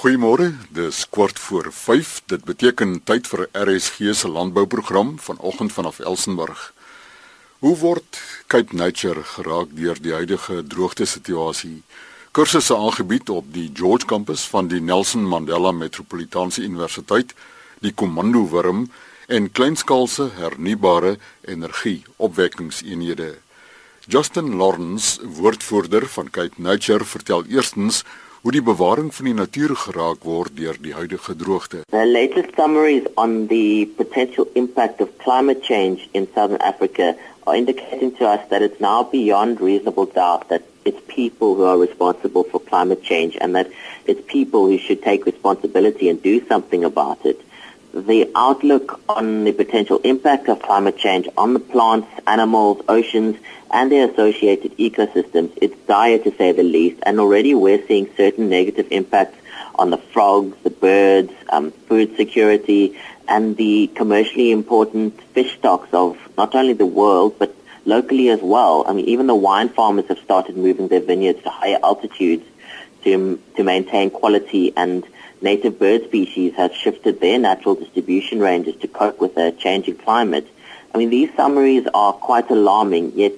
Goeiemôre, dis kwart voor 5. Dit beteken tyd vir RSG se landbouprogram vanoggend vanaf Elsenburg. Hoe word Cape Nature geraak deur die huidige droogte situasie? Kursusse aangebied op die George kampus van die Nelson Mandela Metropolitaanse Universiteit, die Komando Wurm en kleinskaalse hernubare energie opwekkingseenhede. Justin Lawrence, woordvoerder van Cape Nature, vertel eerstens hoe die bewaring van die natuur geraak word deur die huidige droogte. The latest summaries on the potential impact of climate change in southern Africa are indicating to us that it's now beyond reasonable doubt that it's people who are responsible for climate change and that it's people who should take responsibility and do something about it. The outlook on the potential impact of climate change on the plants, animals, oceans, and their associated ecosystems, it's dire to say the least. And already we're seeing certain negative impacts on the frogs, the birds, um, food security, and the commercially important fish stocks of not only the world, but locally as well. I mean, even the wine farmers have started moving their vineyards to higher altitudes to, to maintain quality and native bird species have shifted their natural distribution ranges to cope with a changing climate. I mean, these summaries are quite alarming, yet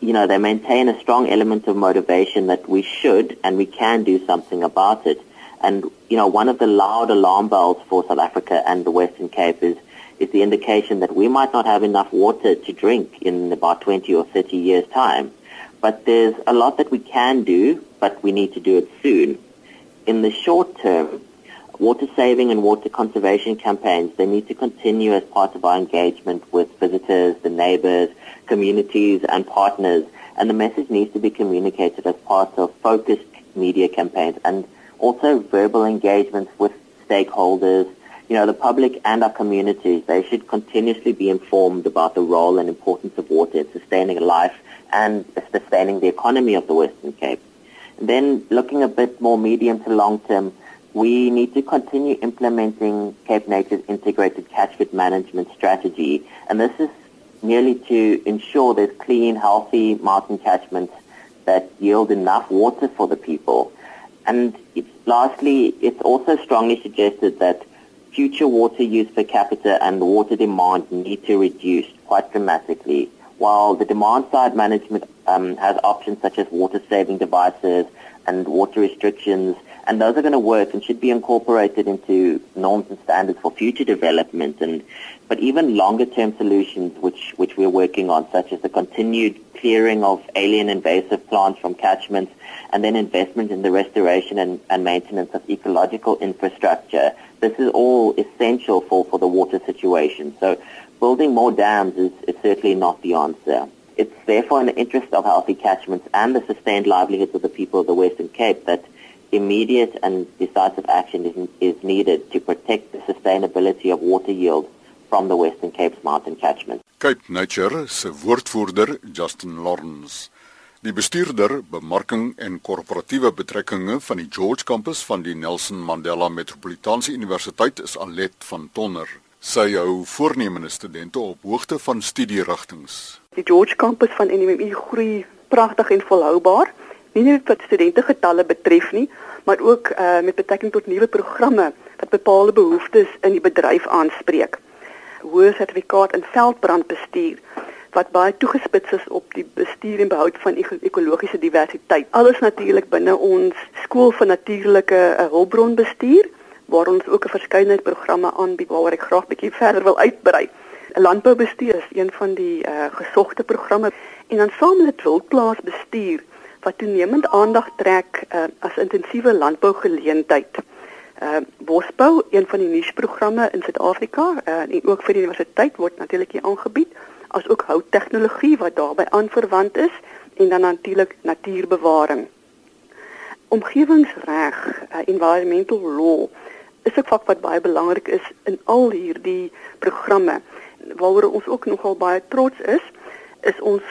you know, they maintain a strong element of motivation that we should and we can do something about it. And, you know, one of the loud alarm bells for South Africa and the Western Cape is, is the indication that we might not have enough water to drink in about 20 or 30 years' time. But there's a lot that we can do, but we need to do it soon. In the short term, water saving and water conservation campaigns, they need to continue as part of our engagement with visitors, the neighbors, communities and partners. And the message needs to be communicated as part of focused media campaigns and also verbal engagements with stakeholders. You know, the public and our communities, they should continuously be informed about the role and importance of water in sustaining life and sustaining the economy of the Western Cape. Then looking a bit more medium to long term, we need to continue implementing Cape Nature's integrated catchment management strategy. And this is merely to ensure there's clean, healthy mountain catchments that yield enough water for the people. And it's, lastly, it's also strongly suggested that future water use per capita and water demand need to reduce quite dramatically. While the demand side management um, has options such as water saving devices and water restrictions and those are going to work and should be incorporated into norms and standards for future development. And but even longer term solutions which which we're working on such as the continued clearing of alien invasive plants from catchments and then investment in the restoration and, and maintenance of ecological infrastructure this is all essential for for the water situation. So building more dams is, is certainly not the answer it's therefore in the interest of healthy catchments and the sustained livelihoods of the people of the Western Cape that immediate and decisive action is, is needed to protect the sustainability of water yield from the Western Cape's mountain catchment. Cape Nature se woordvoerder Justin Lawrence Die bestuurder bemarking en korporatiewe betrekkinge van die George kampus van die Nelson Mandela Metropolitaanse Universiteit is Alet van Tonner. Sy hou voornemende studente op hoogte van studierigtinge. Die George kampus van NMU groei pragtig en volhoubaar nie net wat studente getalle betref nie, maar ook uh, met betrekking tot nuwe programme wat bepaalde behoeftes in die bedryf aanspreek. Hoë sertifikaat in veldbrandbestuur wat baie toegespits is op die bestuur en behoud van ekologiese diversiteit. Alles natuurlik binne ons skool van natuurlike uh, hulpbronbestuur waar ons ook 'n verskeidenheid programme aanbied waaroor ek graag bietjie verder wil uitbrei. Landboubestuur is een van die uh, gesogte programme en dan saam met wildplaasbestuur wat toenemend aandag trek uh, as intensiewe landbougeleentheid. Uh Bosbou, een van die nuusprogramme in Suid-Afrika uh, en ook vir die universiteit word natuurlik hier aangebied, as ook houttegnologie wat daarbey aanverwant is en dan natuurlik natuurbewaring. Omgewingsreg, uh, environmental law is 'n vak wat baie belangrik is in al hierdie programme waaroor ons ook nogal baie trots is, is ons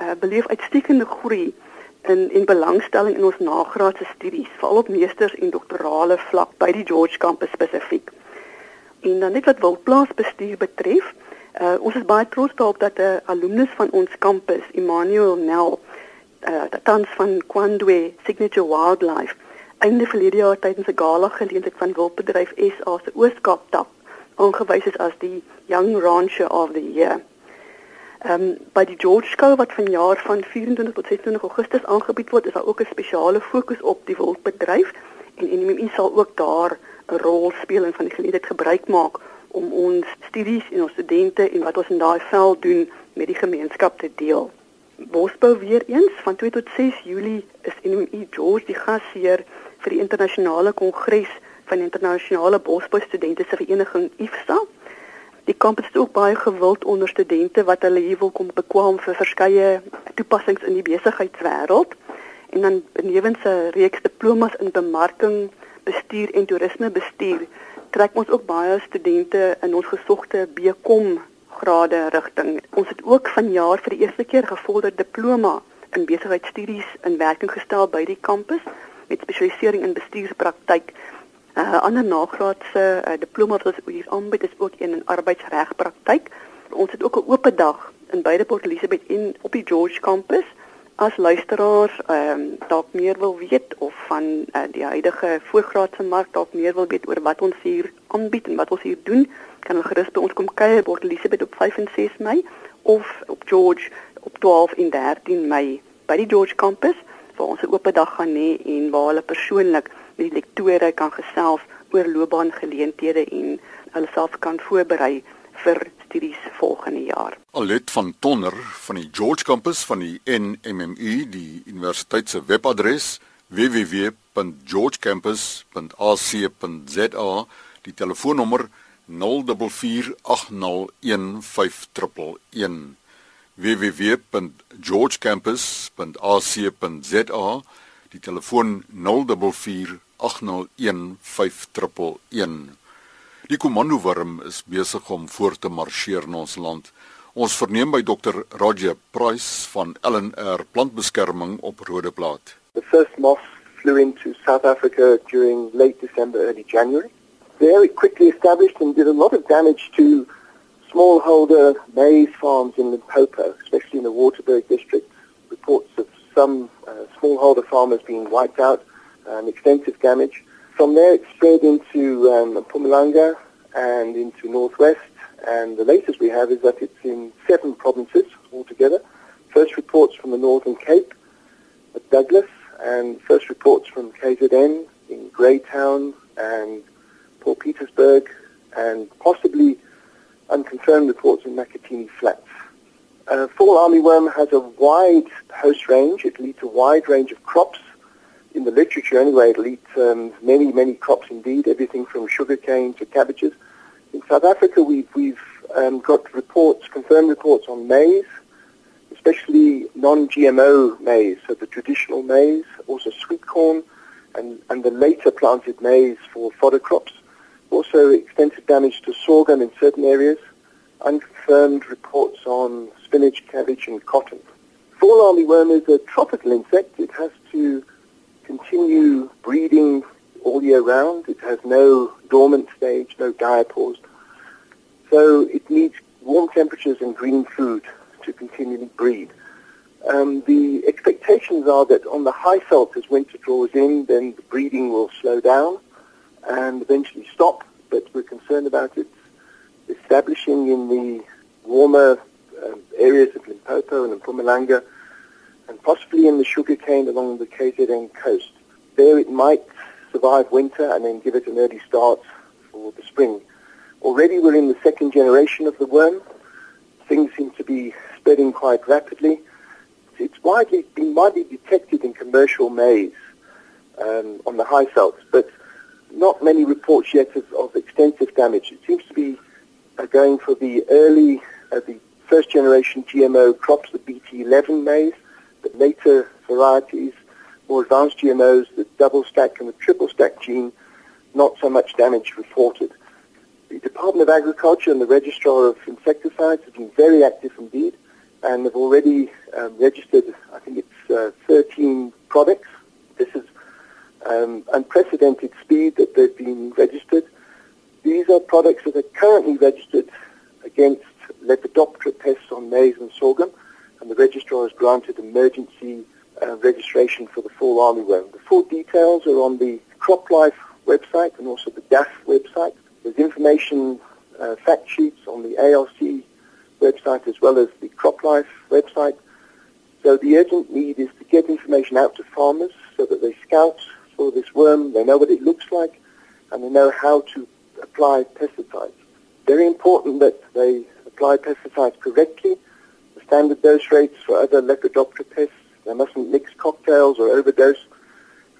uh, beleef uitstekende groei in en belangstelling in ons nagraadse studies, veral op meesters en doktorale vlak by die George kampus spesifiek. En dan net wat wildplaasbestuur betref, uh, ons is baie trots daarop dat 'n uh, alumnus van ons kampus, Emmanuel Nel, uh, tans van Kwandwe Signature Wildlife, einde verlede jaar tydens 'n gala geleentheid van Wildbedryf SA se Ooskaap tak aangewys is as die Young Rancher of the Year. Ehm um, by die George Show wat vanjaar van 24 tot 26 Augustus aangebied word, is daar ook 'n spesiale fokus op die wildbedryf en NMI sal ook daar 'n rol speel en van die geleentheid gebruik maak om ons studies en ons studente en wat ons in daai veld doen met die gemeenskap te deel. Bosbou weer eens van 2 tot 6 Julie is NMI George die gasheer vir die internasionale kongres van internasionale bosbou studente se vereniging IFSA. Die kampus is ook baie gewild onder studente wat hulle hier wil kom bekwam vir verskeie toepassings in die besigheidswêreld en dan benewens 'n reeks diplomas in bemarking, bestuur en toerisme bestuur trek ons ook baie studente in ons gesogte BCom grade rigting. Ons het ook vanjaar vir die eerste keer gevorderde diploma in besigheidstudies in werking gestel by die kampus met spesialisering in bestuurspraktyk. 'n uh, Ander nagraadse uh, diploma wat ons hier aanbied is ook een in arbeidsregpraktyk. Ons het ook 'n oop dag in beide Port Elizabeth en op die George kampus as luisteraars ehm um, dalk meer wil weet of van uh, die huidige voorgraadse mark dalk meer wil weet oor wat ons hier aanbied en wat ons hier doen, kan hulle gerus by ons kom kuier Port Elizabeth op 5 en 6 Mei of op George op 12 en 13 Mei by die George kampus waar ons 'n oop dag gaan hê en waar hulle persoonlik met die lektore kan gesels oor loopbaangeleenthede en hulle self kan voorberei vir studies volgende jaar. Alet van Tonner van die George Campus van die NMMU, die universiteit se webadres www.georgecampus.ac.za, die telefoonnommer 0448015111 www.georgecampus.ac.za, die telefoon 0448015111 Die komandowurm is besig om voort te marseer in ons land. Ons verneem by Dr. Roger Price van LNR Plantbeskerming op Rodeplaat. The first moth flew into South Africa during late December early January. There it quickly established and did a lot of damage to smallholder maize farms in Limpopo, especially in the Waterberg district. Reports of some uh, smallholder farmers being wiped out, um, extensive damage. From there, it spread into um, Pumalanga and into Northwest. And the latest we have is that it's in seven provinces altogether. First reports from the Northern Cape at Douglas, and first reports from KZN in Greytown and Port Petersburg, and possibly unconfirmed reports in Makatini Flats. Uh, fall armyworm has a wide host range. It leads a wide range of crops in the literature anyway, it'll eat um, many, many crops indeed, everything from sugarcane to cabbages. In South Africa, we've, we've um, got reports, confirmed reports on maize, especially non-GMO maize, so the traditional maize, also sweet corn, and, and the later planted maize for fodder crops. Also extensive damage to sorghum in certain areas, unconfirmed reports on spinach, cabbage, and cotton. Fall armyworm is a tropical insect. It has to continue breeding all year round. It has no dormant stage, no diapause. So it needs warm temperatures and green food to continually breed. Um, the expectations are that on the high salt, as winter draws in, then the breeding will slow down and eventually stop. But we're concerned about it establishing in the warmer um, areas of Limpopo and Mpumalanga and possibly in the sugarcane along the KZN coast. There it might survive winter and then give it an early start for the spring. Already we're in the second generation of the worm. Things seem to be spreading quite rapidly. It's widely been widely detected in commercial maize um, on the high salts, but not many reports yet of, of extensive damage. It seems to be uh, going for the early, uh, the first generation GMO crops, the BT11 maize, the later varieties, more advanced GMOs, the double stack and the triple stack gene, not so much damage reported. The Department of Agriculture and the Registrar of Insecticides have been very active indeed and have already um, registered, I think it's uh, 13 products. Um, unprecedented speed that they've been registered. These are products that are currently registered against Lepidoptera pests on maize and sorghum and the registrar has granted emergency uh, registration for the fall armyworm. The full details are on the CropLife website and also the DAF website. There's information, uh, fact sheets on the ALC website as well as the CropLife website. So the urgent need is to get information out to farmers so that they scout for this worm, they know what it looks like, and they know how to apply pesticides. Very important that they apply pesticides correctly, the standard dose rates for other Lepidoptera pests. They mustn't mix cocktails or overdose,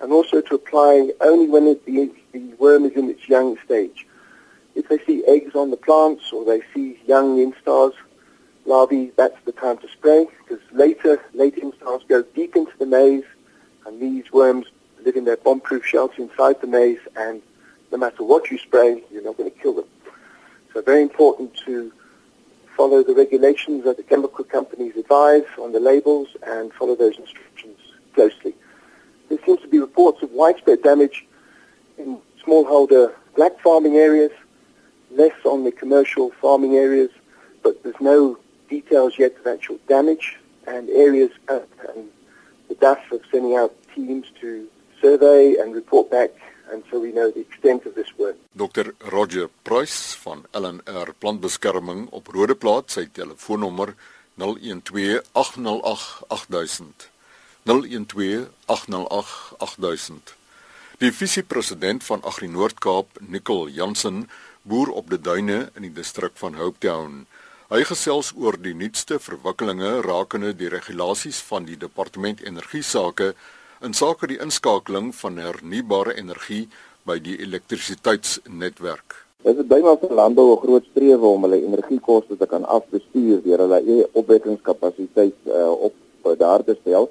and also to apply only when it, the, the worm is in its young stage. If they see eggs on the plants or they see young instars, larvae, that's the time to spray because later, late instars go deep into the maize and these worms live in their bomb-proof shelter inside the maize and no matter what you spray, you're not going to kill them. So very important to follow the regulations that the chemical companies advise on the labels and follow those instructions closely. There seems to be reports of widespread damage in smallholder black farming areas, less on the commercial farming areas, but there's no details yet of actual damage and areas uh, and the DAF of sending out teams to survey and report back so we know the extent of this work. Dr. Roger Price van LNR Plantbeskerming op Rodeplaat sy telefoonnommer 012 808 8000 012 808 8000 Die visiepresident van Agri Noord-Kaap, Nicole Jansen, boer op die duine in die distrik van Hopetown. Hy gesels oor die nuutste verwikkelinge rakende die regulasies van die Departement Energie Sake in sake die inskakeling van hernubare energie by die elektrisiteitsnetwerk. Dit is byna vir landbou 'n groot strewe om hulle energiekoste te kan afbestuur deur hulle eie opwekkingskapasiteit uh, op daar te stel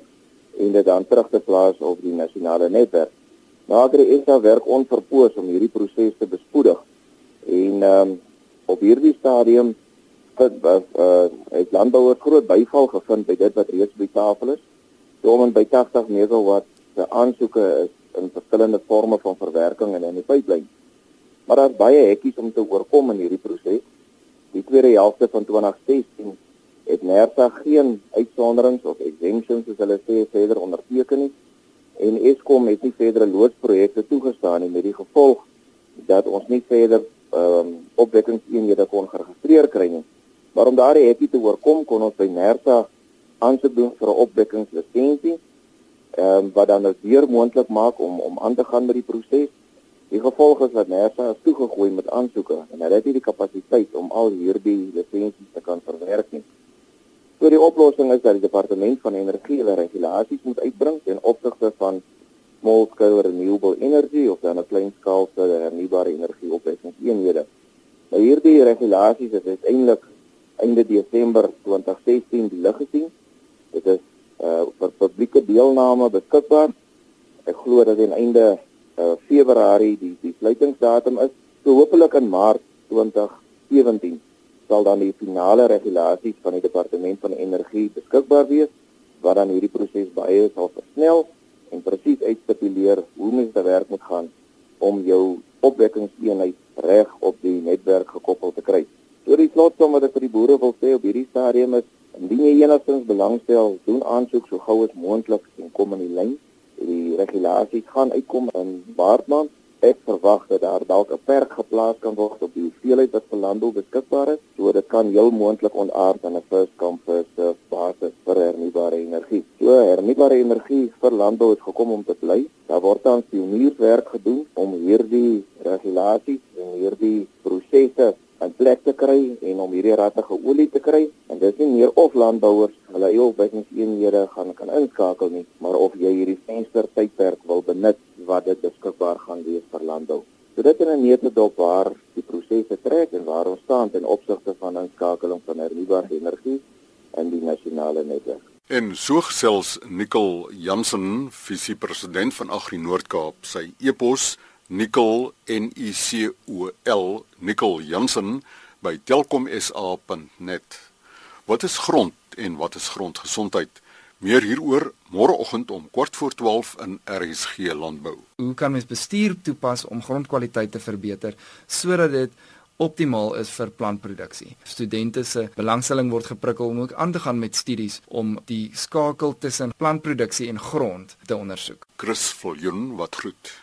en dit dan terug te plaas op die nasionale netwerk. Nader is daar werk onverpoos om hierdie proses te bespoedig. En um, op hierdie stadium het uh, het landbouers groot byval gevind by dit wat reeds by tafel is om by 80 megawatt se aansoeke is in verskillende forme van verwerking en in die pyplyn. Maar daar's baie hekkies om te oorkom in hierdie proses. Die tweede helfte van 2016 het NERSA geen uitsonderings of exemptions soos hulle sê verder onderteken nie en Eskom het nie verdere loodsprojekte toegestaan nie met die gevolg dat ons nie verder ehm um, opwekkingseenhede kon geregistreer kry nie. Maar om daardie hekkie te oorkom kon ons by NERSA aansoek doen vir 'n opwekkingslisensie ehm um, wat dan dit weer moontlik maak om om aan te gaan met die proses. Die gevolg is dat NERSA is toegegooi met aansoeke en hulle het nie die kapasiteit om al hierdie lisensies te kan verwerk nie. So die oplossing is dat die departement van energie hulle regulasies moet uitbring ten opsigte van small scale renewable energy of dan 'n klein skaal se hernubare energie opwekkingseenhede. Nou hierdie regulasies is uiteindelik einde Desember 2016 die lig gesien Dit is uh vir publieke deelname beskikbaar. Ek glo dat aan einde uh Februarie die die sluitingsdatum is. So hopelik in Maart 2017 sal dan die finale regulasies van die departement van energie beskikbaar wees wat dan hierdie proses baie sal versnel en presies uitstipuleer hoe mens te werk moet gaan om jou opwekkingseenheid reg op die netwerk gekoppel te kry. So die slotsom wat ek vir die boere wil sê op hierdie stadium is Indien jy enigstens belangstel, doen aansoek so gou as moontlik en kom in die lyn. Die regulasies gaan uitkom in Maart maand. Ek verwag dat daar dalk 'n perk geplaas kan word op die hoeveelheid wat vir landbou beskikbaar is, so dit kan heel moontlik ontaard in 'n first come first served basis vir hernubare energie. So hernubare energie vir landbou het gekom om te bly. Daar word tans pionierswerk gedoen om hierdie regulasies en hierdie prosesse 'n plek te kry en om hierdie rattige olie te kry en dit is nie meer of landbouers hulle eie opwekkingseenhede gaan kan inskakel nie maar of jy hierdie venster tydperk wil benut wat dit beskikbaar gaan wees vir landbou. So dit in 'n neutedop waar die prosesse trek en waar ons staan ten opsigte van inskakeling van hernubare energie in die nasionale netwerk. En so gesels Nicole Jansen, visiepresident van Agri Noord-Kaap, sy e-pos Nicole N I C O L Nicole Jansen by telkomsa.net. Wat is grond en wat is grondgesondheid? Meer hieroor môreoggend om kort voor 12 in RSG Landbou. Hoe kan mens bestuur toepas om grondkwaliteit te verbeter sodat dit optimaal is vir plantproduksie. Studente se belangstelling word geprikkel om ook aan te gaan met studies om die skakel tussen plantproduksie en grond te ondersoek. Chris Viljoen wat groet.